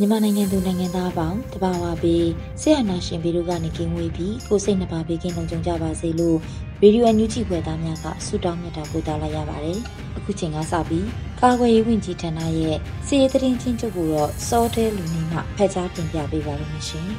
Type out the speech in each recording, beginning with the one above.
မြန်မာနိုင်ငံသူနိုင်ငံသားအပေါင်းတဘာဝပြီးဆရာနာရှင်ပြီးတို့ကနေကင်းဝေးပြီးကိုစိတ်နှပါဘေးကင်းလုံခြုံကြပါစေလို့ရေဒီယိုအန်ယူဂျီဖွယ်သားများကဆုတောင်းမြတ်တာပို့သလိုက်ရပါတယ်။အခုချိန်ကစပြီးကာကွယ်ရေးဝန်ကြီးဌာနရဲ့စီရေးသတင်းချင်းချုပ်ကိုတော့စောတဲလူနေမှဖက်ကြားတင်ပြပေးပါရမရှင်။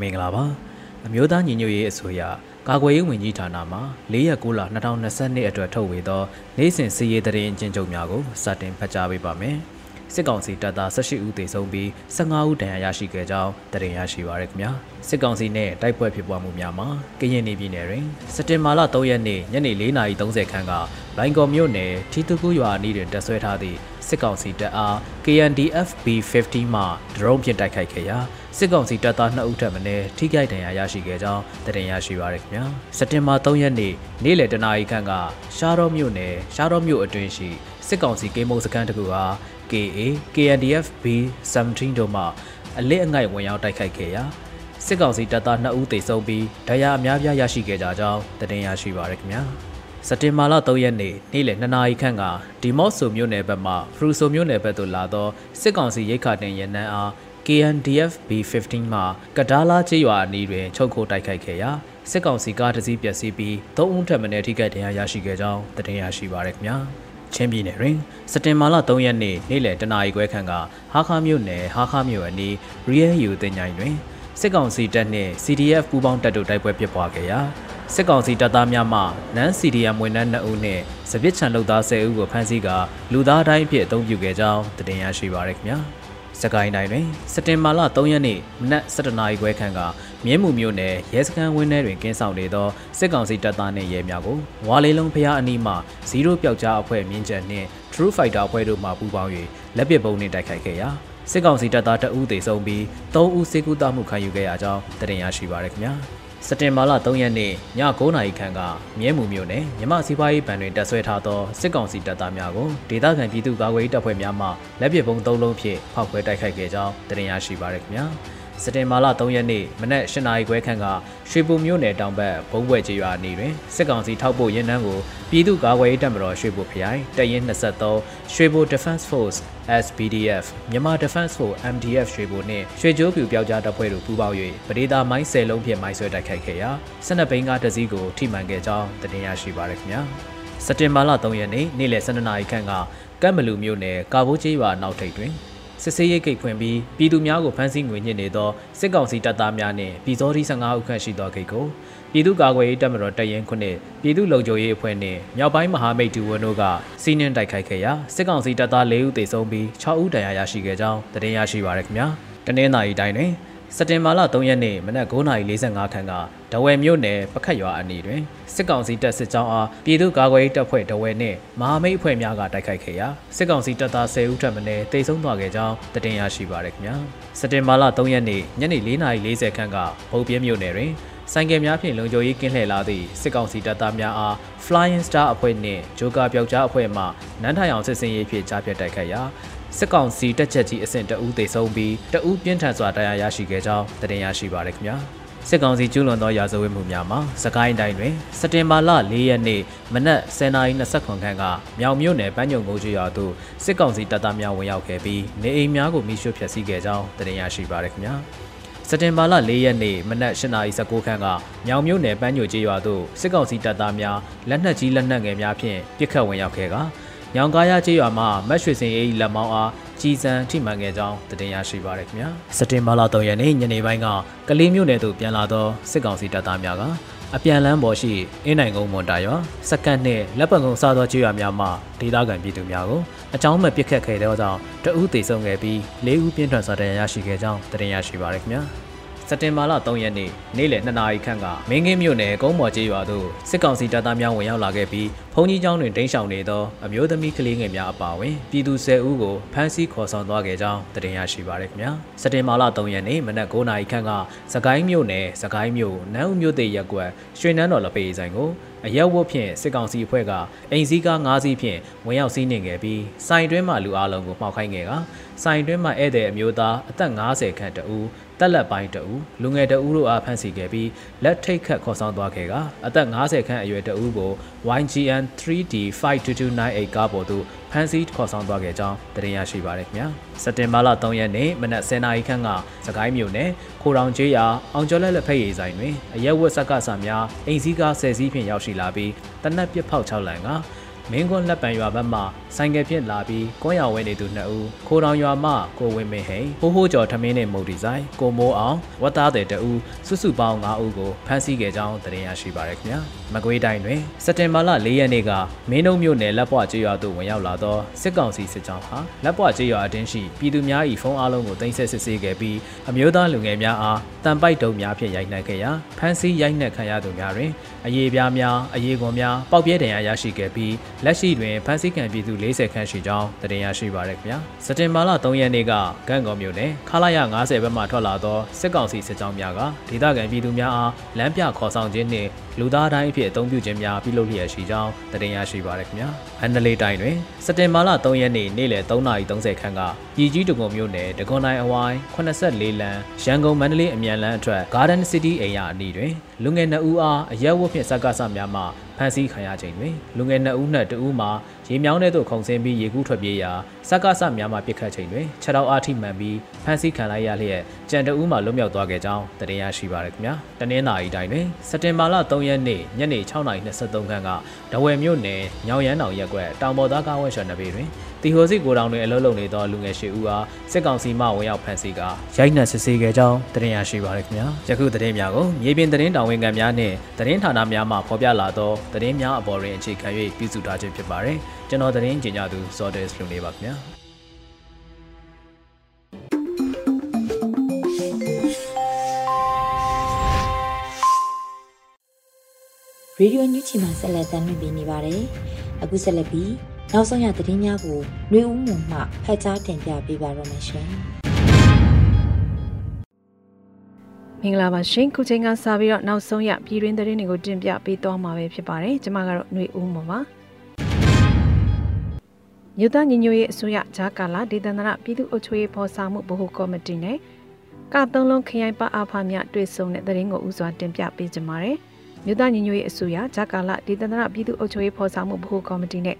မင်္ဂလာပါ။အမျိုးသားညီညွတ်ရေးအစိုးရ ကာကွယ်ရေးဝန်ကြီးဌာနမှ၄ရက်9လ2022အတွက်ထုတ်ဝေသောနိုင်စဉ်စီရေးသတင်းအကျဉ်းချုပ်များကိုစတင်ဖတ်ကြားပေးပါမယ်။စစ်ကောင်စီတပ်သား18ဦးသေဆုံးပြီး15ဦးဒဏ်ရာရရှိခဲ့ကြောင်းသတင်းရရှိပါရခင်ဗျာ။စစ်ကောင်စီနဲ့တိုက်ပွဲဖြစ်ပွားမှုများမှာကရင်ပြည်နယ်တွင်စက်တင်ဘာလ3ရက်နေ့ညနေ4:30ခန်းကလိုင်ကော်မြို့နယ်ထီတူကူရွာအနီးတွင်တပ်ဆွဲထားသည့် စစ်ကောင်စီတပ်အား KNDF B50 မှဒရုန်းဖြင့်တိုက်ခိုက်ခဲ့ရာစစ်ကောင်စီတပ်သား2ဦးထပ်မံထိခိုက်ဒဏ်ရာရရှိခဲ့ကြောင်းသတင်းရရှိပါရခင်ဗျာစက်တင်ဘာ3ရက်နေ့နေ့လယ်တနာရီခန့်ကရှားတော်မြို့နယ်ရှားတော်မြို့အတွင်းရှိစစ်ကောင်စီကင်းမုံစခန်းတစ်ခုဟာ KA KNDF B17 တို့မှအလစ်အငိုက်ဝင်ရောက်တိုက်ခိုက်ခဲ့ရာစစ်ကောင်စီတပ်သား2ဦးသေဆုံးပြီးဒဏ်ရာအများပြားရရှိခဲ့ကြကြောင်းသတင်းရရှိပါရခင်ဗျာ စက်တင်ဘာလ3ရက်နေ့နေ့လယ်2နာရီခန့်ကဒီမော့ဆိုမြို့နယ်ဘက်မှဖရူဆိုမြို့နယ်ဘက်သို့လာသောစစ်ကောင်စီရိတ်ခါတင်ရနန်းအား KNDF B15 မှကဒါလာချေရွာအနီးတွင်ချုပ်ခိုးတိုက်ခိုက်ခဲ့ရာစစ်ကောင်စီကားတစ်စီးပျက်စီးပြီး၃ဦးထပ်မံထိခိုက်ဒဏ်ရာရရှိခဲ့ကြောင်းသတင်းရရှိပါရခင်ဗျာချင်းပြည်နယ်တွင်စက်တင်ဘာလ3ရက်နေ့နေ့လယ်တနာရီခွဲခန့်ကဟာခါမြို့နယ်ဟာခါမြို့အနီး Real U တင်ញိုင်တွင်စစ်ကောင်စီတပ်နှင့် CDF ပူးပေါင်းတပ်တို့တိုက်ပွဲဖြစ်ပွားခဲ့ရာ စစ်ကောင်စီတပ်သားများမှနန်း CDM ဝန်ထမ်း2ဦးနှင့်စပစ်ချံလုပ်သား10ဦးကိုဖမ်းဆီးကာလူသားတိုင်းအဖြစ်အသုံးပြုခဲ့ကြောင်းတင်ပြရရှိပါရခင်ဗျာ။စကိုင်းတိုင်းတွင်စက်တင်ဘာလ3ရက်နေ့မနက်7:00နာရီခွဲခန့်ကမြင်းမှုမြို့နယ်ရဲစခန်းဝင်းထဲတွင်ကင်းဆောင်နေသောစစ်ကောင်စီတပ်သားနှင့်ရဲများကိုဝါလေးလုံးဖျားအနီးမှဇီရိုပျောက်ကြားအဖွဲ့မြင်းကျန်နှင့် True Fighter အဖွဲ့တို့မှပူးပေါင်း၍လက်ပစ်ဗုံးနှင့်တိုက်ခိုက်ခဲ့ရာစစ်ကောင်စီတပ်သားတအူးသေဆုံးပြီး3ဦးစေကူတာမှုခံယူခဲ့ရကြောင်းတင်ပြရရှိပါရခင်ဗျာ။ စက်တင်ဘာလ3ရက်နေ့ည9:00နာရီခန့်ကမြဲမှုမြို့နယ်မြမစီးပွားရေးဘဏ်တွင်တပ်ဆွဲထားသောစစ်ကောင်စီတပ်သားများကိုဒေသခံပြည်သူ့ကာကွယ်ရေးတပ်ဖွဲ့များမှလက်ပစ်ဗုံး၃လုံးဖြင့်ဖောက်ခွဲတိုက်ခိုက်ခဲ့ကြောင်းတင်ရရှိပါရခင်ဗျာ။ စက်တင်ဘာလ3ရက်နေ့မနက်၈နာရီခွဲခန့်ကရွှေပူမြို့နယ်တောင်ဘက်ဘုံဘွယ်ကျေးရွာနေတွင်စစ်ကောင်စီထောက်ပို့ရင်းနှန်းကိုပြည်သူ့ကာကွယ်ရေးတပ်မတော်ရွှေပူခရိုင်တပ်ရင်း23ရွှေပူ Defense Force SPDF မြန်မာ Defense Force MDF ရွှေပူနှင့်ရွှေကျိုးပြူပြောက်ကြားတပ်ဖွဲ့တို့ပူးပေါင်း၍ပဒေသာမိုင်း၁၀လုံးဖြင့်မိုင်းဆွဲတိုက်ခိုက်ခဲ့ရာစစ်တပ်ဘိန်းကားတစ်စီးကိုထိမှန်ခဲ့ကြောင်းတင်ရရှိပါရခင်ဗျာစက်တင်ဘာလ3ရက်နေ့နေ့လယ်12နာရီခန့်ကကမ်ဘလူမြို့နယ်ကာဘိုးကျေးရွာနောက်ထိပ်တွင် စစ်ဆေးရေးဂိတ်ဖွင့်ပြီးပြည်သူများကိုဖမ်းဆီးငွေညှစ်နေသောစစ်ကောင်စီတပ်သားများနှင့်ပြည်စောတိ15ဦးခန့်ရှိသောဂိတ်ကိုပြည်သူ့ကာကွယ်ရေးတပ်မတော်တပ်ရင်းခုနှစ်ပြည်သူ့လုံခြုံရေးအဖွဲ့နှင့်မြောက်ပိုင်းမဟာမိတ်ဒူဝန်တို့ကစီးနှင်းတိုက်ခိုက်ခဲ့ရာစစ်ကောင်စီတပ်သား၄ဦးသေဆုံးပြီး6ဦးဒဏ်ရာရရှိခဲ့ကြောင်းသတင်းရရှိပါရခင်ဗျာတနင်္လာရီတိုင်းတွင်စက်တင်ဘာလ3ရက်နေ့မနက်9:45ခန်းက ဒဝယ်မြို့နယ်ပခတ်ရွာအနီးတွင်စစ်ကောင်စီတပ်စစ်ကြောင်းအားပြည်သူ့ကာကွယ်ရေးတပ်ဖွဲ့ဒဝယ်နှင့်မဟာမိတ်အဖွဲ့များကတိုက်ခိုက်ခဲ့ရာစစ်ကောင်စီတပ်သား10ဦးထပ်မံတေဆုံးသွားခဲ့ကြောင်းသတင်းရရှိပါရခင်ဗျာစက်တင်ဘာလ3ရက်နေ့ညနေ4:40ခန်းကဗုတ်ပြင်းမြို့နယ်တွင်ဆိုင်ကယ်များဖြင့်လုံခြုံရေးကင်းလှည့်လာသည့်စစ်ကောင်စီတပ်သားများအား Flying Star အဖွဲ့နှင့်ဂျိုကာပျောက်ကြားအဖွဲ့မှနန်းထိုင်အောင်စစ်စင်ရေးဖြင့်ကြားဖြတ်တိုက်ခိုက်ရာစစ်ကောင်စီတက်ချက်ကြီးအဆင့်တအူးသေဆုံးပြီးတအူးပြင်းထန်စွာတရားရရှိခဲ့ကြောင်းတင်ရရှိပါရခင်ဗျာ စစ်ကောင်စီကျူးလွန်သောရာဇဝတ်မှုများမှာစကိုင်းတိုင်းတွင်စက်တင်ဘာလ၄ရက်နေ့မနက်10:29ခန်းကမြောင်မြို့နယ်ပန်းညုံကိုကျွော်သို့စစ်ကောင်စီတပ်သားများဝင်ရောက်ခဲ့ပြီးနေအိမ်များကိုမိရှုဖျက်ဆီးခဲ့ကြောင်းတင်ရရှိပါရခင်ဗျာစက်တင်ဘာလ၄ရက်နေ့မနက်8:19ခန်းကမြောင်မြို့နယ်ပန်းညိုကျေးရွာသို့စစ်ကောင်စီတပ်သားများလက်နက်ကြီးလက်နက်ငယ်များဖြင့်ပစ်ခတ်ဝင်ရောက်ခဲ့ကညောင်ကားရကျေးရွာမှမတ်ရွှေစင်အေးလက်မောင်းအား ကြီးစံထိမှန်ခဲ့ကြောင်းတင်ရရှိပါရခင်ဗျာစက်တင်ဘာလ3ရက်နေ့ညနေပိုင်းကကလေးမြို့နယ်သို့ပြန်လာသောစစ်ကောင်စီတပ်သားများကအပြန်လန်းပေါ်ရှိအင်းနိုင်ကုန်းမွန်တာရွာစက္ကန့်နှင့်လက်ပတ်ကုန်းစားသောကျေးရွာများမှဒေသခံပြည်သူများကိုအကြောင်းမဲ့ပစ်ခတ်ခဲ့သောကြောင့်တအူးသေဆုံးခဲ့ပြီး၄ဦးပြင်းထန်စွာဒဏ်ရာရရှိခဲ့ကြောင်းတင်ရရှိပါရခင်ဗျာ စက်တင်ဘာလ3ရက်နေ့နေ့လယ်2နာရီခန့်ကမင်းကင်းမြို့နယ်ကုန်းမော်ကျေးရွာသို့စစ်ကောင်စီတပ်သားများဝင်ရောက်လာခဲ့ပြီးဘုံကြီးကျောင်းတွင်တိမ်းရှောင်နေသောအမျိုးသမီးကလေးငယ်များအပါအဝင်ပြည်သူ10ဦးကိုဖမ်းဆီးခေါ်ဆောင်သွားခဲ့ကြောင်းတင်ရရှိပါရခင်ဗျာစက်တင်ဘာလ3ရက်နေ့မနက်9နာရီခန့်ကစကိုင်းမြို့နယ်စကိုင်းမြို့နန်းဦးမြို့တေရက်ကွက်ရွှေနန်းတော်လက်ဖေးဆိုင်ကိုအရက်ဝတ်ဖြင့်စစ်ကောင်စီအဖွဲ့ကအိမ်စည်းကား၅စီးဖြင့်ဝင်ရောက်စီးနှင်ခဲ့ပြီးစိုင်တွင်းမှလူအလုံးကိုမှောက်ခိုင်းခဲ့ကစိုင်တွင်းမှဧည့်သည်အမျိုးသားအသက်50ခန့်တဦး တက်လက်ပိုင်းတဦးလူငယ်တဦးတို့အားဖမ်းဆီးခဲ့ပြီးလက်ထိတ်ခတ်ခေါ်ဆောင်သွားခဲ့ကအသက်50ခန့်အရွယ်တဦးကို YGN 3D 52298ကားပေါ်သို့ဖမ်းဆီးခေါ်ဆောင်သွားခဲ့ကြောင်းတင်ရရှိပါရခင်ဗျာစက်တင်ဘာလ3ရက်နေ့မနက်10:00နာရီခန့်ကစကိုင်းမြို့နယ်ခိုတောင်ကျေးရွာအောင်ကျော်လက်လက်ဖက်ရည်ဆိုင်တွင်အရက်ဝတ်ဆက်ကစားများအိမ်စည်းကား10စီးဖြင့်ရောက်ရှိလာပြီးတနက်ပြစ်ဖောက်6လန်က မင်းကွန်းလက်ပံရွာဘက်မှဆိုင်ကယ်ဖြင့်လာပြီးကွန်းရွာဝဲနေသူနှစ်ဦးခိုတောင်ရွာမှကိုဝင်းမင်းဟိန်ဟိုးဟိုးကျော်ထမင်းနဲ့မုတ်ဒီဇိုင်းကိုမိုးအောင်ဝတ်သားတဲ့တဦးစုစုပေါင်း9ဦးကိုဖမ်းဆီးခဲ့ကြောင်းတင်ရရှိပါရခင်ဗျာမကွေးတိုင်းတွင်စက်တင်ဘာလ4ရက်နေ့ကမင်းတို့မြို့နယ်လက်ပွားကျေးရွာသို့ဝင်ရောက်လာသောစစ်ကောင်စီစစ်ကြောင်းဟာလက်ပွားကျေးရွာအတင်းရှိပြည်သူများ၏ဖုန်းအားလုံးကိုတင်ဆက်စစ်ဆေးခဲ့ပြီးအမျိုးသားလူငယ်များအားတန်ပိုက်တုံများဖြင့်ရိုက်နှက်ခဲ့ရာဖမ်းဆီးရိုက်နှက်ခံရသူများတွင်အရေးပြားများအရေးကွန်များပေါက်ပြဲဒဏ်ရာရရှိခဲ့ပြီး လက်ရှိတွင်ဖမ်းဆီးခံပြည်သူ40ခန့်ရှိကြောင်းတင်ရရှိပါရခင်ဗျာစက်တင်ဘာလ3ရက်နေ့ကကန့်ကော်မြို့နယ်ခလာရ90ဘက်မှထွက်လာသောစစ်ကောင်စီစစ်ကြောင်းများကဒေသခံပြည်သူများအားလမ်းပြခေါ်ဆောင်ခြင်းနှင့်လူသားတိုင်းအဖြစ်အသုံးပြုခြင်းများပြုလုပ်လျက်ရှိကြောင်းတင်ရရှိပါရခင်ဗျာ။အန်ဒလေးတိုင်းတွင်စက်တင်ဘာလ3ရက်နေ့နေ့လယ်3:30ခန်းကပြည်ကြီးတကုံမြို့နယ်တကွန်တိုင်းအဝိုင်း84လမ်းရန်ကုန်မန္တလေးအမြန်လမ်းအထွက် Garden City အိမ်ရအနီးတွင်လူငယ်2ဦးအားအရက်ဝတ်ဖြင့်စက္ကစများမှ ဖမ်းဆီးခံရချိန်တွင်လူငယ်2ဦးနှင့်2ဦးမှာရေမြောင်းထဲသို့ခုန်ဆင်းပြီးရေကူးထွက်ပြေးရာစက္ကစများမှပစ်ခတ်ချိန်တွင်ခြေထောက်အားထိမှန်ပြီးဖမ်းဆီးခံလိုက်ရလျက်ကြံတဦးမှလွတ်မြောက်သွားခဲ့ကြောင်းတင်ရရှိပါရခင်ဗျာ။တနင်္လာရီတိုင်းတွင်စက်တင်ဘာလ3ရက်နေ့ညနေ6:23ခန်းကဒဝယ်မြို့နယ်ညောင်ရမ်းတောင်ရက်ကွက်တောင်ပေါ်သားကားဝဲရှော်နဘေးတွင်တီဟိုစီကိုတောင်တွင်အလုပ်လုပ်နေသောလူငယ်၈ဦးအားစစ်ကောင်စီမှဝင်ရောက်ဖမ်းဆီးကာရိုက်နှက်စစ်ဆေးခဲ့ကြောင်းတင်ရရှိပါရခင်ဗျာ။ယခုသတင်းများကိုမြေပြင်သတင်းတာဝန်ခံများနှင့်သတင်းဌာနများမှဖော်ပြလာသောသတင်းများအပေါ်တွင်အခြေခံ၍ပြုစုထားခြင်းဖြစ်ပါတယ်။ ကျွန်တော်သတင်းကြေညာသူဇော်ဒက်စ်လူနေပါခင်ဗျာရေဒီယိုညူချီမှာဆက်လက်တင်ပြနေပါတယ်။အခုဆက်လက်ပြီးနောက်ဆုံးရသတင်းများကိုနှွေဦးမှုမှဖတ်ကြားတင်ပြပေးပါရမရှင်။မင်္ဂလာပါရှင်။ခုချိန်ကစပြီးတော့နောက်ဆုံးရပြည်တွင်းသတင်းတွေကိုတင်ပြပေးသွားမှာပဲဖြစ်ပါတယ်။ကျွန်မကတော့နှွေဦးမှုပါ။ မြို့သားညီညွတ်ရေးအစိုးရဂျာကာလာဒေသန္တရပြည်သူ့အုပ်ချုပ်ရေးဖော်ဆောင်မှုဗဟိုကော်မတီနဲ့ကသုံးလုံးခရိုင်ပအားဖားများတွေ့ဆုံတဲ့သတင်းကိုဥစွာတင်ပြပေးကြပါမယ်မြို့သားညီညွတ်ရေးအစိုးရဂျာကာလာဒေသန္တရပြည်သူ့အုပ်ချုပ်ရေးဖော်ဆောင်မှုဗဟိုကော်မတီနဲ့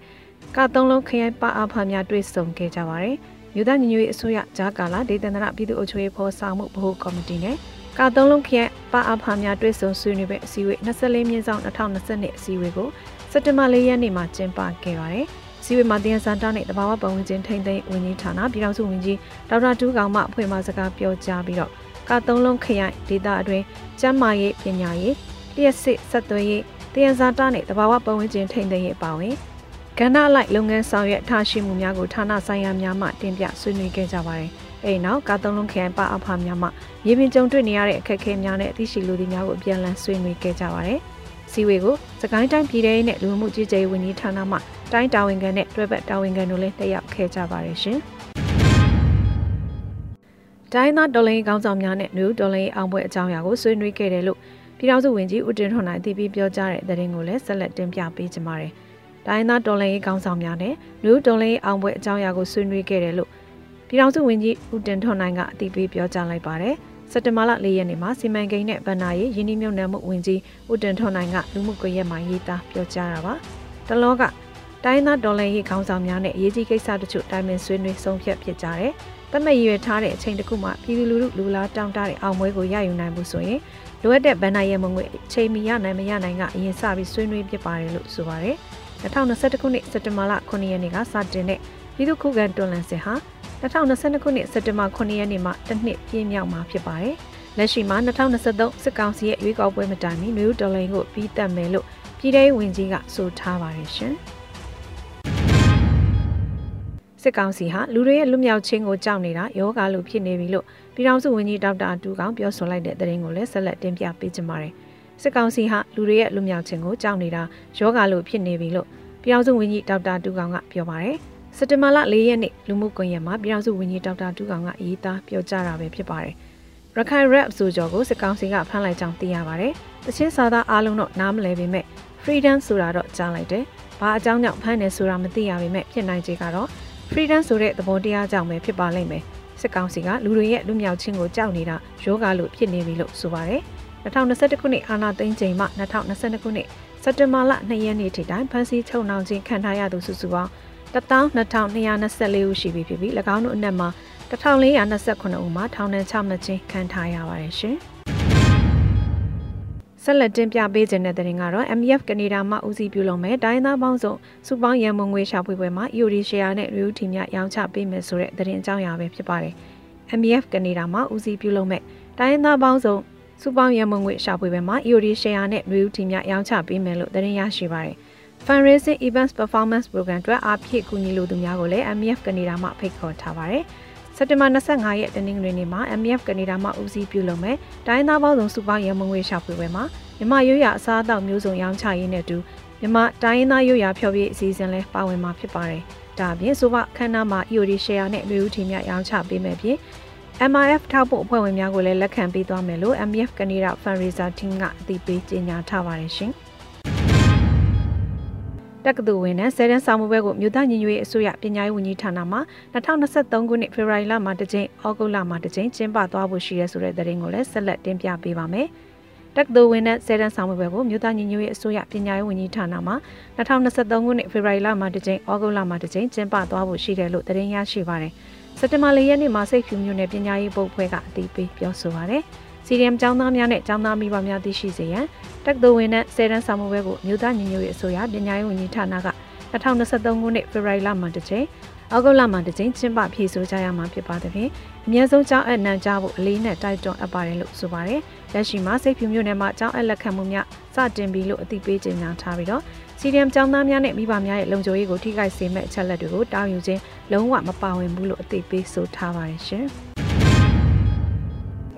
ကသုံးလုံးခရိုင်ပအားဖားများတွေ့ဆုံခဲ့ကြပါတယ်မြို့သားညီညွတ်ရေးအစိုးရဂျာကာလာဒေသန္တရပြည်သူ့အုပ်ချုပ်ရေးဖော်ဆောင်မှုဗဟိုကော်မတီနဲ့ကာသုံးလုံးခရိုင်ပအားဖားများတွေ့ဆုံဆွေးနွေးပွဲအစည်းအဝေး24မြင်းဆောင်2022အစည်းအဝေးကိုစက်တင်ဘာ၄ရက်နေ့မှာကျင်းပခဲ့ပါတယ် စီဝေမှာတင်စန်တာနဲ့တဘာဝပတ်ဝန်းကျင်ထိန်းသိမ်းဝန်ကြီးဌာနပြည်ထောင်စုဝန်ကြီးဒေါက်တာတူးကောင်မှအဖွဲ့မှစကားပြောကြားပြီးတော့ကာသုံးလုံးခရိုင်ဒေသအတွင်းကျန်းမာရေးပညာရေးလျှက်စစ်ဆက်သွယ်ရေးတင်စန်တာနဲ့တဘာဝပတ်ဝန်းကျင်ထိန်းသိမ်းရေးအပါအဝင်ကဏ္ဍလိုက်လုပ်ငန်းဆောင်ရွက်ထားရှိမှုများကိုဌာနဆိုင်ရာများမှတင်ပြဆွေးနွေးခဲ့ကြပါတယ်။အဲဒီနောက်ကာသုံးလုံးခရိုင်ပအဖများမှရေပြင်ကြုံတွေ့နေရတဲ့အခက်အခဲများနဲ့အသိရှိလူတွေများကိုအပြန်အလှန်ဆွေးနွေးခဲ့ကြပါတယ်။စီဝေကိုစကိုင်းတိုင်းပြည်ထောင်နဲ့လူမှုကြီးကြပ်ရေးဝန်ကြီးဌာနမှ တိုင်းတာဝန်ခံနဲ့တွဲဘက်တာဝန်ခံတို့လည်းတက်ရောက်ခဲ့ကြပါတယ်ရှင်။တိုင်းသားဒေါ်လင်းကောင်းဆောင်များနဲ့နယူးဒေါ်လင်းအောင်ပွဲအကြောင်းအရာကိုဆွေးနွေးခဲ့တယ်လို့ပြည်ထောင်စုဝန်ကြီးဦးတင်ထွန်းနိုင်တည်ပြီးပြောကြားတဲ့သတင်းကိုလည်းဆက်လက်တင်ပြပေးကြပါမယ်။တိုင်းသားဒေါ်လင်းကောင်းဆောင်များနဲ့နယူးဒေါ်လင်းအောင်ပွဲအကြောင်းအရာကိုဆွေးနွေးခဲ့တယ်လို့ပြည်ထောင်စုဝန်ကြီးဦးတင်ထွန်းနိုင်ကအတည်ပြုပြောကြားလိုက်ပါတယ်။စက်တဘာလ၄ရက်နေ့မှာစီမံကိန်းနဲ့ဗဏ္ဍာရေးယင်းနှမြုံနယ်မှုဝန်ကြီးဦးတင်ထွန်းနိုင်ကလူမှုကွန်ရက်မှာရေးသားပြောကြားတာပါ။တလောက တိုင်းသားဒေါ်လာရေးခေါင်းဆောင်များနဲ့အရေးကြီးကိစ္စတချို့တိုင်ပင်ဆွေးနွေးဆုံးဖြတ်ဖြစ်ကြတယ်။တမတ်ရွယ်ထားတဲ့အချိန်တစ်ခုမှပြည်သူလူထုလူလားတောင်းတတဲ့အောင်ပွဲကိုရယူနိုင်မှုဆိုရင်လိုအပ်တဲ့ဗန်နာရဲမငွေချိန်မီရနိုင်မရနိုင်ကအရင်စပြီးဆွေးနွေးဖြစ်ပါတယ်လို့ဆိုပါတယ်။2021ခုနှစ်စက်တင်ဘာလ9ရက်နေ့ကစတင်တဲ့ပြည်သူ့ခုခံတွန်းလှန်စစ်ဟာ2022ခုနှစ်စက်တင်ဘာ9ရက်နေ့မှာတစ်နှစ်ပြည့်မြောက်မှာဖြစ်ပါတယ်။လက်ရှိမှာ2023စစ်ကောင်စီရဲ့ရွေးကောက်ပွဲမတိုင်မီနယူးဒေါ်လာကိုပြီးတက်မယ်လို့ပြည်ထောင်ဝင်ကြီးကဆိုထားပါတယ်ရှင်။ စစ်ကောင်စီဟာလူတွေရဲ့လွတ်မြောက်ခြင်းကိုကြောက်နေတာယောဂါလိုဖြစ်နေပြီလို့ပြည်ထောင်စုဝန်ကြီးဒေါက်တာတူကောင်ပြောဆိုလိုက်တဲ့သတင်းကိုလည်းဆက်လက်တင်ပြပေးကြပါမယ်။စစ်ကောင်စီဟာလူတွေရဲ့လွတ်မြောက်ခြင်းကိုကြောက်နေတာယောဂါလိုဖြစ်နေပြီလို့ပြည်ထောင်စုဝန်ကြီးဒေါက်တာတူကောင်ကပြောပါတယ်။စက်တင်ဘာလ၄ရက်နေ့လူမှုကွန်ရက်မှာပြည်ထောင်စုဝန်ကြီးဒေါက်တာတူကောင်ကရေးသားပြောကြားတာပဲဖြစ်ပါတယ်။ရခိုင် rap ဆိုကြော်ကိုစစ်ကောင်စီကဖမ်းလိုက်ကြောင်းသိရပါတယ်။တချင်းစာသားအားလုံးတော့နားမလည်ပေမဲ့ freedom ဆိုတာတော့ကြားလိုက်တယ်။ဘာအကြောင်းကြောင့်ဖမ်းနေဆိုတာမသိရပေမဲ့ဖြစ်နိုင်ခြေကတော့ freedom ဆိုတဲ့သဘောတရားကြောင့်ပဲဖြစ်ပါလိမ့်မယ်။စစ်ကောင်စီကလူတွေရဲ့လူမြောက်ခြင်းကိုကြောက်နေတာယောဂလို့ဖြစ်နေပြီလို့ဆိုပါတယ်။2021ခုနှစ်အာဏာသိမ်းချိန်မှ2022ခုနှစ်စက်တင်ဘာလ2ရက်နေ့ထိတိုင်ဖမ်းဆီးချုပ်နှောင်ခြင်းခံထားရသူစုစုပေါင်း12224ဦးရှိပြီဖြစ်ပြီး၎င်းတို့အနက်မှာ1429ဦးမှာထောင်ဒဏ်ချမှတ်ခြင်းခံထားရပါတယ်ရှင်။ ဆက်လက်တင်ပြပေးခြင်းတဲ့တဲ့ရင်ကတော့ MF ကနေဒါမှဦးစီးပြုလုပ်မဲ့တိုင်းသားပေါင်းစုံစုပေါင်းရန်မုံငွေရှာဖွေပွဲမှာ EOD share နဲ့ Review team များရောင်းချပေးမယ်ဆိုတဲ့တဲ့ရင်အကြောင်းအရာပဲဖြစ်ပါတယ်။ MF ကနေဒါမှဦးစီးပြုလုပ်မဲ့တိုင်းသားပေါင်းစုံစုပေါင်းရန်မုံငွေရှာဖွေပွဲမှာ EOD share နဲ့ Review team များရောင်းချပေးမယ်လို့တဲ့ရင်ရရှိပါတယ်။ Fundraising Events Performance Program အတွက်အားဖြည့်ကူညီလိုသူများကိုလည်း MF ကနေဒါမှဖိတ်ခေါ်ထားပါတယ်။ စက်တင်ဘာ25ရက်တနင်္ဂနွေနေ့မှာ MF ကနေဒါမှဦးစီးပြုလုပ်မယ်။တိုင်းသားပေါင်းစုံစုပေါင်းရမုံငွေရှာဖွေပွဲမှာမြမရိုးရအစားအသောက်မျိုးစုံရောင်းချရင်းနဲ့တူမြမတိုင်းသားရိုးရဖျော်ဖြေအစီအစဉ်လဲပါဝင်မှာဖြစ်ပါတယ်။ဒါအပြင်ဆိုပါခန်းနာမှာ EOD share နဲ့လူဦးထီများရောင်းချပေးမယ်ဖြင့် MIF ထောက်ပို့အဖွဲ့ဝင်များကိုလည်းလက်ခံပေးသွားမယ်လို့ MF ကနေဒါ Fundraiser Team ကအသိပေးကြေညာထားပါတယ်ရှင်။ တက္ကသိုလ်ဝင်တဲ့ဆယ်တန်းစာမှုဘဲကိုမြို့သားညီညွတ်ရေးအစိုးရပညာရေးဝန်ကြီးဌာနမှ2023ခုနှစ်ဖေဖော်ဝါရီလမှာတစ်ကြိမ်၊ဩဂုတ်လမှာတစ်ကြိမ်ကျင်းပသွားဖို့ရှိရဲဆိုတဲ့သတင်းကိုလည်းဆက်လက်တင်ပြပေးပါမယ်။တက္ကသိုလ်ဝင်တဲ့ဆယ်တန်းစာမှုဘဲကိုမြို့သားညီညွတ်ရေးအစိုးရပညာရေးဝန်ကြီးဌာနမှ2023ခုနှစ်ဖေဖော်ဝါရီလမှာတစ်ကြိမ်၊ဩဂုတ်လမှာတစ်ကြိမ်ကျင်းပသွားဖို့ရှိတယ်လို့သတင်းရရှိပါတယ်။စက်တင်ဘာလရက်နေ့မှာစိတ်ဖြူမြို့နယ်ပညာရေးဘုတ်ဖွဲ့ကအတည်ပြုပြောဆိုပါတယ်။ စီရီယမ်ကျောင်းသားများနဲ့ကျောင်းသားမိဘများသိရှိစေရန်တက္ကသိုလ်ဝင်တဲ့ဆယ်တန်းဆောင်မှုဘဲကိုမြို့သားညီညွတ်ရေးအစိုးရပညာရေးဝန်ကြီးဌာနက2023ခုနှစ်ဖေဖော်ဝါရီလမှာတစ်ချိန်အောက်ဂုတ်လမှာတစ်ချိန်ကျင်းပဖြည့်ဆို့ကြရမှာဖြစ်ပါသဖြင့်အများဆုံးကျောင်းအပ်နှံကြဖို့အလေးနဲ့တိုက်တွန်းအပ်ပါတယ်လို့ဆိုပါတယ်။လက်ရှိမှာစိတ်ဖြူမြို့နယ်မှာကျောင်းအပ်လက်ခံမှုများစတင်ပြီလို့အသိပေးကြေညာထားပြီးတော့စီရီယမ်ကျောင်းသားများနဲ့မိဘများရဲ့လုံခြုံရေးကိုထိခိုက်စေမဲ့အချက်လက်တွေကိုတောင်းယူခြင်းလုံးဝမပါဝင်ဘူးလို့အသိပေးဆိုထားပါတယ်ရှင်။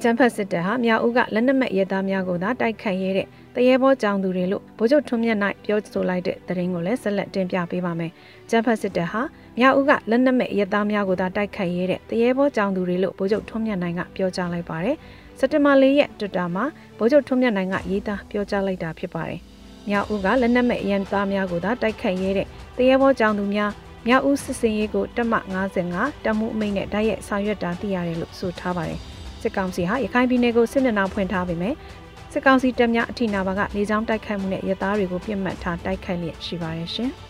ကျန်းဖက်စစ်တပ်ဟာမြောက်ဦးကလက်နက်မဲ့ရဲသားများကိုသာတိုက်ခိုက်ရတဲ့တရေဘောကြောင်သူတွေလို့ဗိုလ်ချုပ်ထွန်းမြတ်နိုင်ပြောဆိုလိုက်တဲ့သတင်းကိုလည်းဆက်လက်တင်ပြပေးပါမယ်။ကျန်းဖက်စစ်တပ်ဟာမြောက်ဦးကလက်နက်မဲ့ရဲသားများကိုသာတိုက်ခိုက်ရတဲ့တရေဘောကြောင်သူတွေလို့ဗိုလ်ချုပ်ထွန်းမြတ်နိုင်ကပြောကြားလိုက်ပါတယ်။စက်တင်ဘာ၄ရက်တွတာမှာဗိုလ်ချုပ်ထွန်းမြတ်နိုင်ကရေးသားပြောကြားလိုက်တာဖြစ်ပါတယ်။မြောက်ဦးကလက်နက်မဲ့ရန်သားများကိုသာတိုက်ခိုက်ရတဲ့တရေဘောကြောင်သူများမြောက်ဦးစစ်စင်ရေးကိုတက်မ55တမှုအမိန့်နဲ့တိုက်ရိုက်ဆောင်ရွက်တာသိရတယ်လို့ဆိုထားပါတယ်။ စစ်ကောင်စီဟာရခိုင်ပြည်နယ်ကိုစစ်မျက်နှာဖွင့်ထားပေမဲ့စစ်ကောင်စီတပ်များအထိနာပါကနေကြောင်းတိုက်ခိုက်မှုနဲ့ရဲသားတွေကိုပြစ်မှတ်ထားတိုက်ခိုက်လျက်ရှိပါတယ်ရှင်။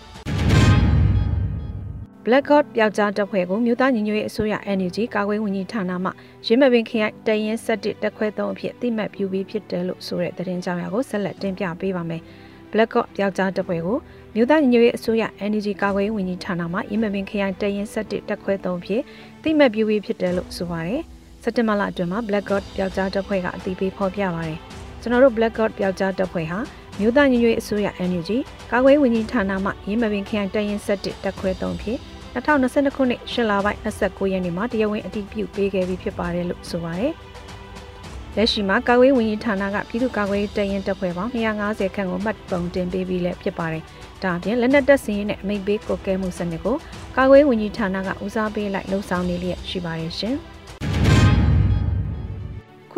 Black God ပျောက်ကြားတပ်ဖွဲ့ကိုမြို့သားညီညွတ်ရေးအစိုးရ NUG ကာကွယ်ဝန်ကြီးဌာနမှရင်းမပင်ခရိုင်တရင်ဆက်တစ်တက်ခွဲသုံးအဖြစ်တိမှတ်ပြုပြီးဖြစ်တယ်လို့ဆိုတဲ့သတင်းကြောင်းရာကိုဆက်လက်တင်ပြပေးပါမယ်။ Black God ပျောက်ကြားတပ်ဖွဲ့ကိုမြို့သားညီညွတ်ရေးအစိုးရ NUG ကာကွယ်ဝန်ကြီးဌာနမှရင်းမပင်ခရိုင်တရင်ဆက်တစ်တက်ခွဲသုံးအဖြစ်တိမှတ်ပြုပြီးဖြစ်တယ်လို့ဆိုပါတယ်။စ က်တင်ဘာလအတွင်းမှာ Black God ပျောက်ကြားတပ်ဖွဲ့ကအတည်ပြုဖော်ပြပါတယ်။ကျွန်တော်တို့ Black God ပျောက်ကြားတပ်ဖွဲ့ဟာမြို့သားညီညွတ်အစိုးရ NUG ကာကွယ်ဝင်ကြီးဌာနမှရင်းမပင်ခရိုင်တရင်ဆက်တစ်တက်ခွဲ3ဖြစ်2022ခုနှစ်ရှစ်လပိုင်း29ရက်နေ့မှာတရားဝင်အတည်ပြုပေးခဲ့ပြီးဖြစ်ပါတယ်လို့ဆိုပါတယ်။လက်ရှိမှာကာကွယ်ဝင်ကြီးဌာနကပြည်သူ့ကာကွယ်တရင်တပ်ဖွဲ့ပေါင်း250ခန့်ကိုမှတ်ပုံတင်ပေးပြီးလည်းဖြစ်ပါတယ်။ဒါအပြင်လက်နက်တပ်စင်းနဲ့အမိတ်ပေးကိုကဲမှုစနစ်ကိုကာကွယ်ဝင်ကြီးဌာနကဦးစားပေးလိုက်လှုံ့ဆော်နေလျက်ရှိပါတယ်ရှင်။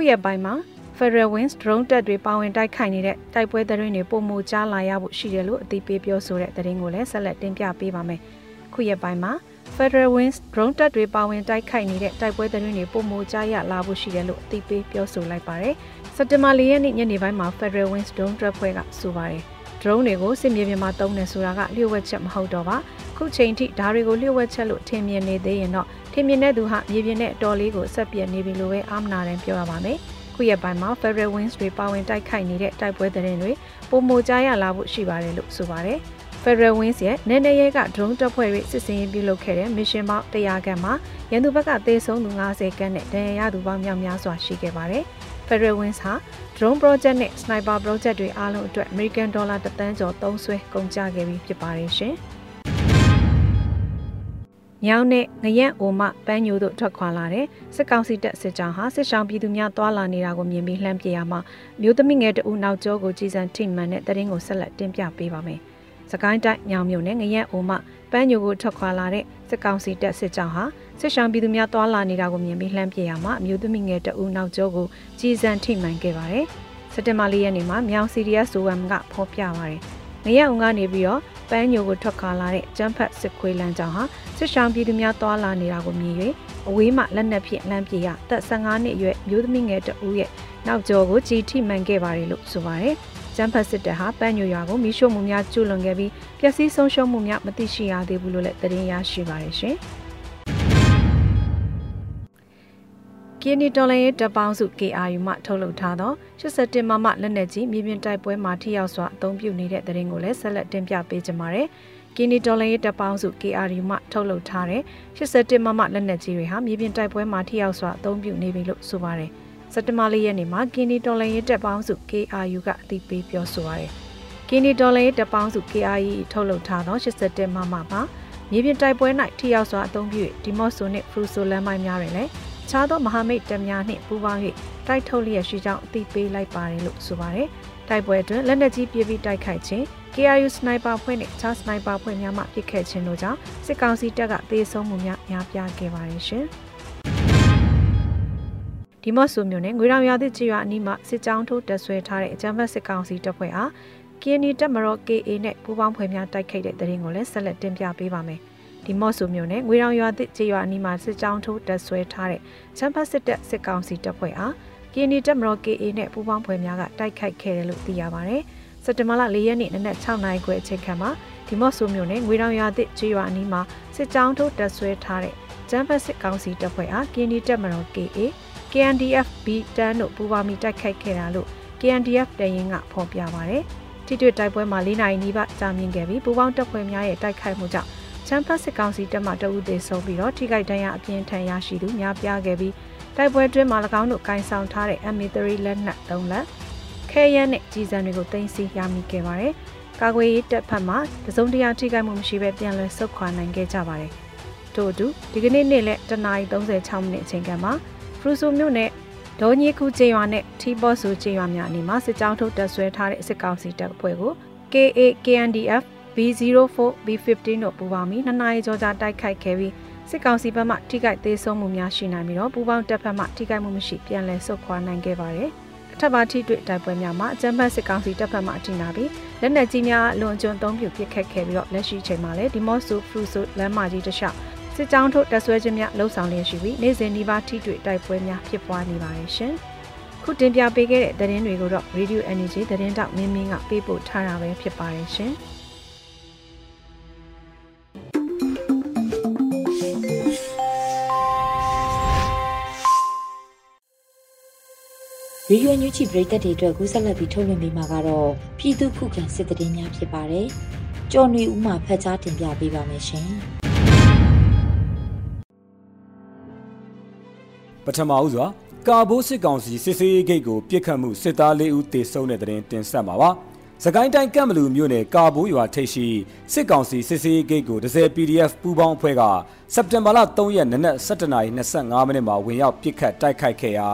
ခုရက်ပိုင်းမှာ Federal Wings drone တပ်တွေပါဝင်တိုက်ခိုက်နေတဲ့တိုက်ပွဲသတင်းတွေပုံမူကြားလာရဖို့ရှိတယ်လို့အသိပေးပြောဆိုတဲ့သတင်းကိုလည်းဆက်လက်တင်ပြပေးပါမယ်။ခုရက်ပိုင်းမှာ Federal Wings drone တပ်တွေပါဝင်တိုက်ခိုက်နေတဲ့တိုက်ပွဲသတင်းတွေပုံမူကြားရလာဖို့ရှိတယ်လို့အသိပေးပြောဆိုလိုက်ပါတယ်။စက်တင်ဘာ၄ရက်နေ့ညနေပိုင်းမှာ Federal Wings drone တပ်ဖွဲ့ကဆိုပါတယ်။ drone တွေကိုစစ်မြေပြင်မှာသုံးနေဆိုတာကလျှို့ဝှက်ချက်မဟုတ်တော့ပါခုချိန်ထိဒါတွေကိုလျှို့ဝှက်ချက်လို့ထင်မြင်နေသေးရင်တော့ထ င်မြင်တဲ့သူဟာမြေပြင်နဲ့အတော်လေးကိုဆက်ပြက်နေပြီလို့ပဲအာမနာတယ်ပြောရပါမယ်ခုရက်ပိုင်းမှာ Federal Wings တွေပါဝင်တိုက်ခိုက်နေတဲ့တိုက်ပွဲသတင်းတွေပုံမကြားရလာဖို့ရှိပါတယ်လို့ဆိုပါတယ် Federal Wings ရဲ့နယ်နယ်ရဲက drone တပ်ဖွဲ့တွေစစ်စင်ရေးပြုလုပ်ခဲ့တဲ့ mission ပေါင်း100ခန့်မှာရန်သူဘက်ကသေဆုံးသူ90ခန့်နဲ့ဒဏ်ရာရသူပေါင်းများများစွာရှိခဲ့ပါတယ်။ Federal Wings ဟာ drone project နဲ့ sniper project တွေအားလုံးအတွက် American Dollar တသန်းကျော်သုံးစွဲကုန်ကျခဲ့ပြီးဖြစ်ပါတယ်ရှင်။ မြောင်းနဲ့ငရက်အိုမပန်းညိုတို့ထွက်ခွာလာတဲ့စစ်ကောင်စီတပ်စစ်ကြောင်းဟာစစ်ဆောင်ပြည်သူများတွာလာနေတာကိုမြင်ပြီးလှမ်းပြေရမှာမျိုးသမီးငယ်တဦးနောက်ကျောကိုကြည်စံထိမှန်တဲ့တရင်ကိုဆက်လက်တင်ပြပေးပါမယ်။စကိုင်းတိုင်းညောင်မြို့နယ်ငရက်အိုမပန်းညိုကိုထွက်ခွာလာတဲ့စစ်ကောင်စီတပ်စစ်ကြောင်းဟာစစ်ဆောင်ပြည်သူများတွာလာနေတာကိုမြင်ပြီးလှမ်းပြေရမှာမျိုးသမီးငယ်တဦးနောက်ကျောကိုကြည်စံထိမှန်ခဲ့ပါတယ်။စက်တင်ဘာလရက်နေ့မှာမြောင် CDS ဆိုဝမ်ကဖော်ပြပါတယ်။ငရက်အောင်ကနေပြီးတော့ ပန်းညိုကိုထွက်ခွာလာတဲ့ကျန်းဖတ်စစ်ခွေးလမ်းကြောင်းဟာစစ်ဆောင်ပြည်သူများတွာလာနေတာကိုမြင်၍အဝေးမှလက်နက်ဖြင့်လမ်းပြေရသက်15နှစ်အရွယ်မျိုးသမီးငယ်တဦးရဲ့နောက်ကျောကိုကြည်ထိမှန်ခဲ့ပါတယ်လို့ဆိုပါတယ်။ကျန်းဖတ်စစ်တပ်ဟာပန်းညိုရွာကိုမိရှို့မှုများကျူးလွန်ခဲ့ပြီးပျက်စီးဆုံးရှုံးမှုများမသိရှိရသေးဘူးလို့လည်းသတင်းရရှိပါတယ်ရှင်။ ကင်းနီတော်လိုင်းရဲ့တပ်ပေါင်းစု KRU မှထုတ်လုပ်ထားသော87မမလက်နက်ကြီးမြေပြင်တိုက်ပွဲမှာထိရောက်စွာအသုံးပြုနေတဲ့တဲ့ရင်ကိုလည်းဆက်လက်တင်ပြပေးကြပါမယ်။ကင်းနီတော်လိုင်းရဲ့တပ်ပေါင်းစု KRU မှထုတ်လုပ်ထားတဲ့87မမလက်နက်ကြီးတွေဟာမြေပြင်တိုက်ပွဲမှာထိရောက်စွာအသုံးပြုနေပြီလို့ဆိုပါတယ်။စက်တဘာလရက်နေ့မှာကင်းနီတော်လိုင်းရဲ့တပ်ပေါင်းစု KRU ကအသိပေးပြောဆိုပါတယ်။ကင်းနီတော်လိုင်းရဲ့တပ်ပေါင်းစု KRU ထုတ်လုပ်ထားသော87မမမှာမြေပြင်တိုက်ပွဲ၌ထိရောက်စွာအသုံးပြုဒီမော့ဆိုနှင့်ဖရူဆိုလမ်းမိုင်းများတွင်လည်း ခြားသောမဟာမိတ်တပ်များနှင့်ပူးပေါင်း၍တိုက်ထုတ်လျက်ရှိကြောင်းအသိပေးလိုက်ပါတယ်လို့ဆိုပါတယ်။တိုက်ပွဲအတွင်းလက်နက်ကြီးပြပြီးတိုက်ခိုက်ခြင်း KRU sniper ဖွဲ့နဲ့ခြား sniper ဖွဲ့များမှပစ်ခတ်ခြင်းတို့ကြောင့်စစ်ကောင်စီတပ်ကသေဆုံးမှုများများပြားခဲ့ပါတယ်ရှင်။ဒီမော့ဆိုမျိုးနဲ့ငွေရောင်ရသည့်ကြေးရွာအနီးမှာစစ်ကြောင်းထိုးတက်ဆွဲထားတဲ့အကြမ်းဖက်စစ်ကောင်စီတပ်ဖွဲ့အားကင်းနီတပ်မတော် KA နဲ့ပူးပေါင်းဖွဲ့များတိုက်ခိုက်တဲ့တဲ့ရင်ကိုလည်းဆက်လက်တင်ပြပေးပါမယ်။ ဒီမော့ဆိုမျိုးနဲ့ငွေရောင်ရွာသစ်ကြေးရွာအနီးမှာစစ်ကြောင်းထိုးတက်ဆွဲထားတဲ့ချမ်ဖတ်စစ်တပ်စစ်ကောင်စီတပ်ဖွဲ့အားကင်းနီတပ်မတော် KA နဲ့ပူးပေါင်းဖွဲ့များကတိုက်ခိုက်ခဲ့တယ်လို့သိရပါတယ်။စက်တဘာလ၄ရက်နေ့နနက်6နာရီခွဲအချိန်ခန့်မှာဒီမော့ဆိုမျိုးနဲ့ငွေရောင်ရွာသစ်ကြေးရွာအနီးမှာစစ်ကြောင်းထိုးတက်ဆွဲထားတဲ့ချမ်ဖတ်စစ်ကောင်စီတပ်ဖွဲ့အားကင်းနီတပ်မတော် KA KNDF B တန်းတို့ပူးပေါင်းပြီးတိုက်ခိုက်ခဲ့တာလို့ KNDF တရင်ကဖော်ပြပါတယ်။ထိတွေ့တိုက်ပွဲမှာ၄နိုင်နီးပါးကြာမြင့်ခဲ့ပြီးပူးပေါင်းတပ်ဖွဲ့များရဲ့တိုက်ခိုက်မှုကြောင့် ချမ်ဖတ်စစ်ကောင်စီတပ်မှတအုပ်သေးဆုံးပြီးတော့ထိခိုက်ဒဏ်ရာအပြင်းထန်ရရှိသူများပြားခဲ့ပြီးတိုက်ပွဲတွင်းမှာ၎င်းတို့ကင်ဆောင်ထားတဲ့ MA3 လက်နက်၃လက်ခဲရဲနဲ့ကြီးစံတွေကိုတင်စီရမိခဲ့ပါတယ်။ကာကွယ်ရေးတပ်ဖက်မှတစုံတရာထိခိုက်မှုမရှိဘဲပြန်လည်ဆုတ်ခွာနိုင်ခဲ့ကြပါတယ်။ထို့အတူဒီကနေ့နေ့လက်တနာရီ36မိနစ်အချိန်ကမှဖရူဆိုမြို့နယ်ဒေါ်ညီခုကျေးရွာနဲ့ထီဘော့ဆူကျေးရွာများအနီးမှာစစ်ကြောင်းထုတ်တပ်ဆွဲထားတဲ့စစ်ကောင်စီတပ်ဖွဲ့ကို KA KNDF B04 B15 တို့ပူးပေါင်းပြီးနှစ်နာရီကျော်ကြာတိုက်ခိုက်ခဲ့ပြီးစစ်ကောင်စီဘက်မှထိခိုက်သေးဆုံးမှုများရှိနိုင်ပြီးတော့ပူးပေါင်းတပ်ဖက်မှထိခိုက်မှုမရှိပြန်လည်ဆုတ်ခွာနိုင်ခဲ့ပါတယ်။အထက်ပါထိတွေ့တိုက်ပွဲများမှာအကြမ်းဖက်စစ်ကောင်စီတပ်ဖက်မှအထိနာပြီးလက်နက်ကြီးများလွန်ကျွံသုံးပြပစ်ခတ်ခဲ့ပြီးတော့လက်ရှိချိန်မှာလည်းဒီမော့ဆူဖရူဆိုလမ်းမကြီးတစ်လျှောက်စစ်ကြောင်းထုတ်တပ်ဆွဲခြင်းများလှုပ်ဆောင်လျက်ရှိပြီးနေ့စဉ်ဒီပါထိတွေ့တိုက်ပွဲများဖြစ်ပွားနေပါတယ်ရှင်။ခုတင်ပြပေးခဲ့တဲ့သတင်းတွေကိုတော့ Radio Energy သတင်းတောက်မင်းမင်းကပေးပို့ထားတာပဲဖြစ်ပါတယ်ရှင်။ ရေရွယ်ညူချီပရိသတ်တွေအတွက်ကူးဆက်လက်ပြီးထုတ်လွှင့်ပေးမှာကတော့ပြည်သူခုခံစစ်တရင်များဖြစ်ပါတယ်။ကြော်နေဦးမှာဖတ်ကြားတင်ပြပေးပါမယ်ရှင်။ပထမဦးစွာကာဘိုးစစ်ကောင်စီစစ်စေးဂိတ်ကိုပြစ်ခတ်မှုစစ်သား၄ဦးတေဆုံးတဲ့တဲ့တင်ဆက်မှာပါ။ စကိုင်းတိုင်းကံမလူမြို့နယ်ကာဘိုးရွာထိပ်ရှိစစ်ကောင်စီစစ်စေးဂိတ်ကို10 PDF ပူးပေါင်းအဖွဲ့ကစက်တင်ဘာလ3ရက်နနက်7:25မိနစ်မှာဝင်ရောက်ပစ်ခတ်တိုက်ခိုက်ခဲ့ရာ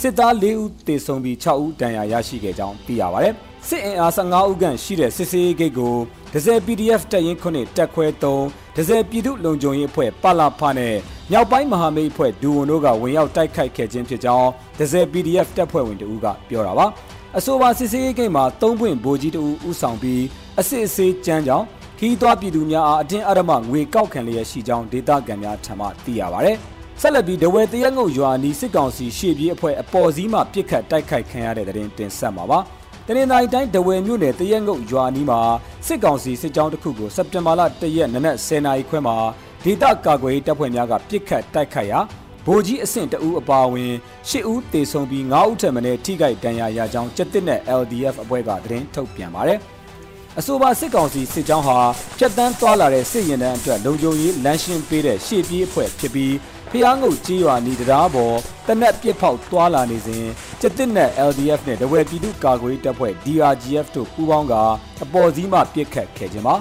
စစ်သား၄ဦးသေဆုံးပြီး6ဦးဒဏ်ရာရရှိခဲ့ကြောင်းသိရပါတယ်။စစ်အင်အား15ဦးခန့်ရှိတဲ့စစ်စေးဂိတ်ကိုဒဇယ် PDF တပ်ရင်းခုနှစ်တက်ခွဲ3ဒဇယ်ပြည်သူလုံခြုံရေးအဖွဲ့ပလာဖာနဲ့မြောက်ပိုင်းမဟာမိတ်အဖွဲ့ဒူဝန်တို့ကဝင်ရောက်တိုက်ခိုက်ခဲ့ခြင်းဖြစ်ကြောင်းဒဇယ် PDF တပ်ဖွဲ့ဝင်တဦးကပြောတာပါ။ အဆိုပါစစ်စေးဂိတ်မှာ၃ပွင့်ဗိုလ်ကြီးတဦးဦးဆောင်ပြီးအစစ်အဆေးကြမ်းကြောင်းခီးသွွားပြည်သူများအားအတင်းအဓမ္မငွေကောက်ခံလျက်ရှိကြောင်းဒေသခံများထံမှသိရပါဗျ။ဆက်လက်ပြီးဒဝဲတရက်ငုတ်ရွာနီးစစ်ကောင်စီရှေ့ပြေးအဖွဲ့အပေါ်စီးမှပြစ်ခတ်တိုက်ခိုက်ခံရတဲ့တဲ့တင်တင်ဆက်မှာပါတတနင်္သာရီတိုင်းဒဝယ်မြို့နယ်တရက်ငုတ်ရွာနီးမှာစစ်ကောင်စီစစ်ကြောင်းတစ်ခုကိုစက်တင်ဘာလ၁ရက်နနက်10:00နာရီခွဲမှာဒေသကာကွယ်ရေးတပ်ဖွဲ့များကပစ်ခတ်တိုက်ခိုက်ရာ ဗိုလ်ကြီးအဆင့်တအူးအပါအဝင်၈ဦးတေဆုံးပြီး9ဦးထပ်မံထိခိုက်ဒဏ်ရာရကြောင်းကြက်တစ်နဲ့ LDF အဖွဲ့ကသတင်းထုတ်ပြန်ပါတယ်။အဆိုပါစစ်ကောင်စီစစ်ကြောင်းဟာဖြတ်တန်းသွားလာတဲ့စစ်ရင်တန်းအတွက်လုံခြုံရေးလမ်းရှင်းပေးတဲ့ရှေ့ပြေးအဖွဲ့ဖြစ်ပြီးဖျားငုတ်ကြီးရွာနီတရားပေါ်တနက်ပစ်ဖောက်သွားလာနေစဉ်ကျက်တစ်နဲ့ LDF နဲ့တဝယ်ပြည်သူ့ကာကွယ်တပ်ဖွဲ့ DRGF တို့ပူးပေါင်းကအပေါ်စီးမှပစ်ခတ်ခဲ့ခြင်းပါ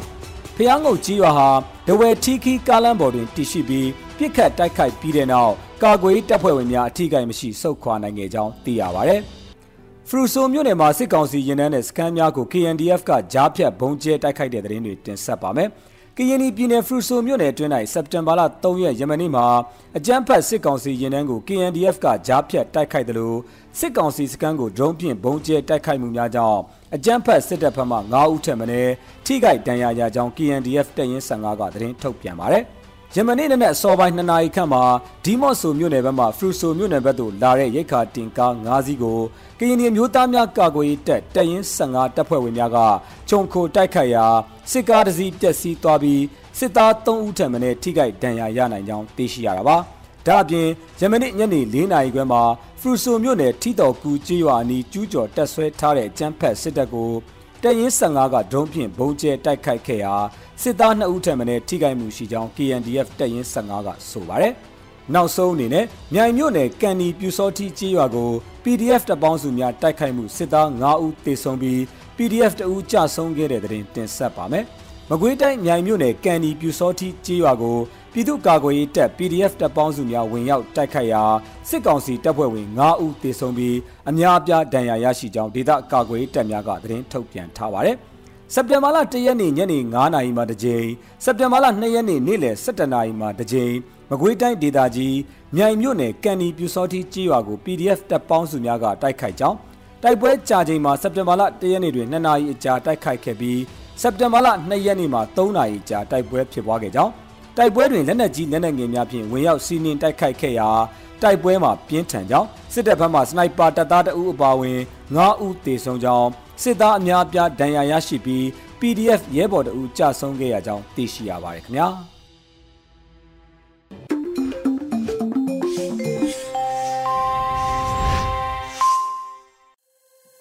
ဖျားငုတ်ကြီးရွာဟာတဝယ်ထီခီကားလမ်းပေါ်တွင်တည်ရှိပြီးပစ်ခတ်တိုက်ခိုက်ပြီးတဲ့နောက် ကာကွယ်တပ်ဖွဲ့ဝင်များအထိကိမရှိစုခွာနိုင်ခဲ့ကြောင်းသိရပါဗျ။ဖရူဆိုမြို့နယ်မှာစစ်ကောင်စီရင်နှန်းတဲ့စခန်းများကို KNDF ကကြားဖြတ်ဘုံကျဲတိုက်ခိုက်တဲ့တဲ့ရင်တွေတင်ဆက်ပါမယ်။ကရင်ပြည်နယ်ဖရူဆိုမြို့နယ်အတွင်း၌စက်တင်ဘာလ3ရက်ယမနေ့မှာအကြမ်းဖက်စစ်ကောင်စီရင်နှန်းကို KNDF ကကြားဖြတ်တိုက်ခိုက်တယ်လို့စစ်ကောင်စီစခန်းကိုဒရုန်းဖြင့်ဘုံကျဲတိုက်ခိုက်မှုများကြောင့်အကြမ်းဖက်စစ်တပ်ဘက်မှ9ဦးထက်မနည်းထိခိုက်ဒဏ်ရာရကြောင်း KNDF တပ်ရင်း15ကသတင်းထုတ်ပြန်ပါတယ်။ ယမနေ့နဲ့အစောပိုင်း2နာရီခန့်မှာဒီမော့ဆိုမြို့နယ်ဘက်မှဖရူဆိုမြို့နယ်ဘက်သို့လာတဲ့ရိတ်ခါတင်ကား5စီးကိုကရင်ပြည်မျိုးသားများကာကွယ်ရေးတပ်တပ်ရင်း15တပ်ဖွဲ့ဝင်များကခြုံခိုတိုက်ခိုက်ရာစစ်ကားတစ်စီးပျက်စီးသွားပြီးစစ်သား3ဦးထပ်မံထိခိုက်ဒဏ်ရာရနိုင်ကြောင်းသိရှိရတာပါ။ဒါအပြင်ယမနေ့ညနေ4နာရီခွဲမှာဖရူဆိုမြို့နယ်ထီတော်ကူကျေးရွာအနီးကျူးကျော်တက်ဆွဲထားတဲ့အကြမ်းဖက်စစ်တပ်ကို တပ်ရင်း15ကဒုံးဖြင့်ဘုံကျဲတိုက်ခိုက်ခဲ့ရာစစ်သား2ဦးထံမှထိခိုက်မှုရှိကြောင်း KNDF တပ်ရင်း15ကဆိုပါတယ်။နောက်ဆုံးအနေနဲ့မြိုင်မြို့နယ်ကန်နီပြူစောတိကြေးရွာကို PDF တပ်ပေါင်းစုများတိုက်ခိုက်မှုစစ်သား9ဦးသေဆုံးပြီး PDF တဦးကြာဆုံးခဲ့တဲ့တဲ့တင်တင်ဆက်ပါမယ်။ မကွေးတိုင်းမြိုင်မြို့နယ်ကန်နီပြူစောတိကြေးရွာကိုပြည်သူ့ကာကွယ်ရေးတပ် PDF တပ်ပေါင်းစုများဝင်ရောက်တိုက်ခိုက်ရာစစ်ကောင်စီတပ်ဖွဲ့ဝင်9ဦးသေဆုံးပြီးအများအပြားဒဏ်ရာရရှိကြောင်းဒေသကာကွယ်ရေးတပ်များကသတင်းထုတ်ပြန်ထားပါတယ်။စက်တင်ဘာလ1ရက်နေ့ညနေ9နာရီမှာတစ်ကြိမ်စက်တင်ဘာလ2ရက်နေ့နေ့လယ်17နာရီမှာတစ်ကြိမ်မကွေးတိုင်းဒေသကြီးမြိုင်မြို့နယ်ကန်နီပြူစောတိကြေးရွာကို PDF တပ်ပေါင်းစုများကတိုက်ခိုက်ကြောင်းတိုက်ပွဲကြာချိန်မှာစက်တင်ဘာလ1ရက်နေ့တွင်2နာရီအကြာတိုက်ခိုက်ခဲ့ပြီး စက်တင်ဘာလ2ရက်နေ့မှာ3နာရီကြာတိုက်ပွဲဖြစ်ပွားခဲ့ကြောင်းတိုက်ပွဲတွင်လက်နက်ကြီးလက်နက်ငယ်များဖြင့်ဝင်ရောက်စီးနင်းတိုက်ခိုက်ခဲ့ရာတိုက်ပွဲမှာပြင်းထန်ကြောင်းစစ်တပ်ဘက်မှစနိုက်ပါတပ်သားတအုပ်အပါအဝင်9ဦးသေဆုံးကြောင်းစစ်သားအများအပြားဒဏ်ရာရရှိပြီး PDF ရဲဘော်တအုပ်ကြဆုံးခဲ့ရကြောင်းသိရှိရပါတယ်ခင်ဗျာ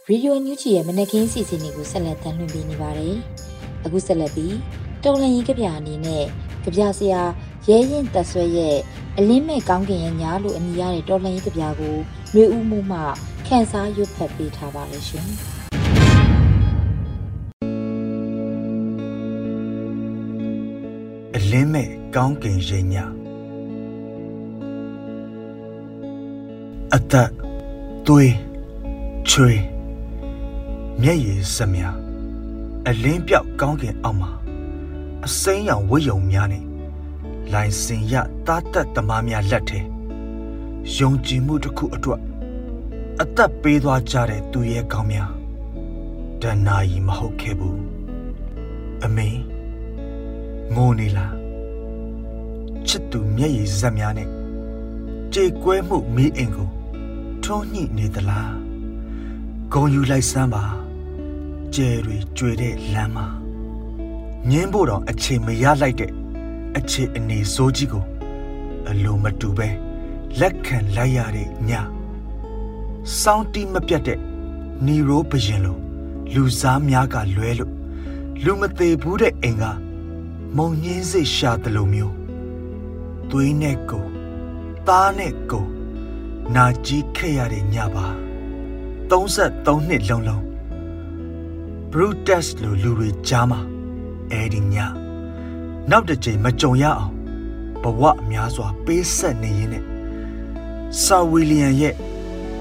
ဗီဒီယိုညူချီရဲ့မနက်ခင်းစီစဉ်တွေကိုဆက်လက်တင်ပြနေပါတယ်။ အခုဆက်လက်ပြီးတုံလန်ရင်ကြပြအနေနဲ့ကြပြဆရာရဲရင်တက်ဆွဲရဲ့အလင်းမဲ့ကောင်းကင်ရဲ့ညာလို့အမည်ရတဲ့တော်လှန်ရေးကြပြကိုမျိုးဦးမှုမှခန်းစားရွတ်ဖတ်ပေးထားပါလိမ့်ရှင်။လင်းမဲ့ကောင်းကင်ရိပ်ညအသက်သွေးချွေမျက်ရည်စမြ အလင်းပြောက်ကောင်းကင်အောက်မှာအစိမ်းရောင်ဝတ်ယုံများနဲ့လိုင်စင်ရတားတက်သမားများလက်ထဲယုံကြည်မှုတစ်ခုအတွက်အသက်ပေးသွားကြတဲ့သူရဲ့ကောင်းများတဏှာကြီးမဟုတ်ခဲ့ဘူးအမေငိုနေလားချစ်သူမျက်ရည်ဇက်များနဲ့ကြေကွဲမှုမီးအိမ်ကိုထုံးညှိနေသလားဂုံယူလိုက်စမ်းပါ ကျဲတွေကြွေတဲ့လမ်းမှာငင်းဖို့တော့အချိန်မရလိုက်တဲ့အခြေအနေစိုးကြီးကိုအလိုမတူပဲလက်ခံလိုက်ရတဲ့ညစောင်းတီးမပြတ်တဲ့နီရိုးဘရင်လိုလူစားများကလွဲလို့လူမသေးဘူးတဲ့အိမ်ကမုံညင်းစိတ်ရှာတယ်လို့မျိုးသွေးနဲ့ကိုသားနဲ့ကိုနာကြီးခဲ့ရတဲ့ညပါ33နှစ်လုံးလုံး Brutus လိုလူတွေကြားမှာအဲ့ဒီညနောက်တစ်ချိန်မကြုံရအောင်ဘဝအများစွာပေးဆက်နေရင်းနဲ့ဆာဝီလီယံရဲ့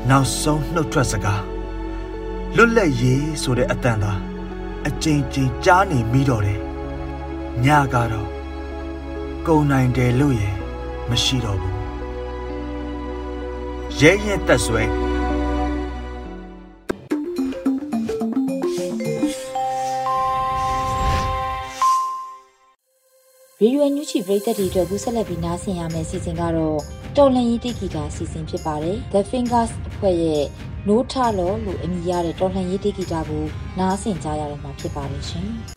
နောက်ဆုံးနှုတ်ထွက်စကားလွတ်လပ်ရေးဆိုတဲ့အတန်သာအကြိမ်ကြိမ်ကြားနေမိတော့တယ်ညကတော့ကုံနိုင်တယ်လို့ရမရှိတော့ဘူးရဲရဲတက်ဆွဲ ရေရွယ်ညူချီပရိသတ်တွေအတွက်ဘူးဆက်လက်ပြီးနားဆင်ရမယ့်စီစဉ်ကတော့တော်လန်ရေးတိဂီတာစီစဉ်ဖြစ်ပါတယ် The Fingers အဖွဲ့ရဲ့နိုးထလောလို့အမည်ရတဲ့တော်လှန်ရေးတေဂီတာကိုနားဆင်ကြရတော့မှာဖြစ်ပါလိမ့်ရှင်။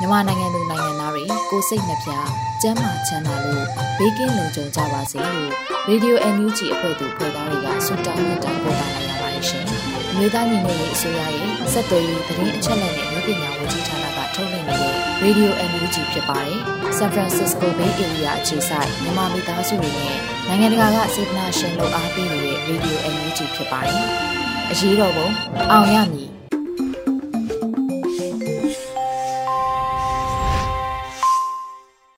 မြန်မာနိုင်ငံသူနိုင်ငံသားတွေကိုစိတ်နှပြကျန်းမာချမ်းသာလို့ဘေးကင်းလုံခြုံကြပါစေလို့ Radio NUG အဖွဲ့သူဖွဲ့သားတွေကဆုတောင်းမြတ်တာပို့တာလိုက်ရပါတယ်ရှင်။မြေသားညီမတွေအစိုးရရဲ့စက်သွေးရေးသတင်းအချက်အလက်တွေမျိုးပညာဝန်ကြီးဌာနကထုတ်လွှင့်နေတဲ့ Radio NUG ဖြစ်ပါတယ်။ San Francisco Bay Area အခြေစိုက်မြန်မာမိသားစုတွေနဲ့နိုင်ငံတကာကစေတနာရှင်လို့အားပေးနေတဲ့ Radio NUG ဖြစ်ပါတယ်။အရေးတော်ပုံအောင်ရမည်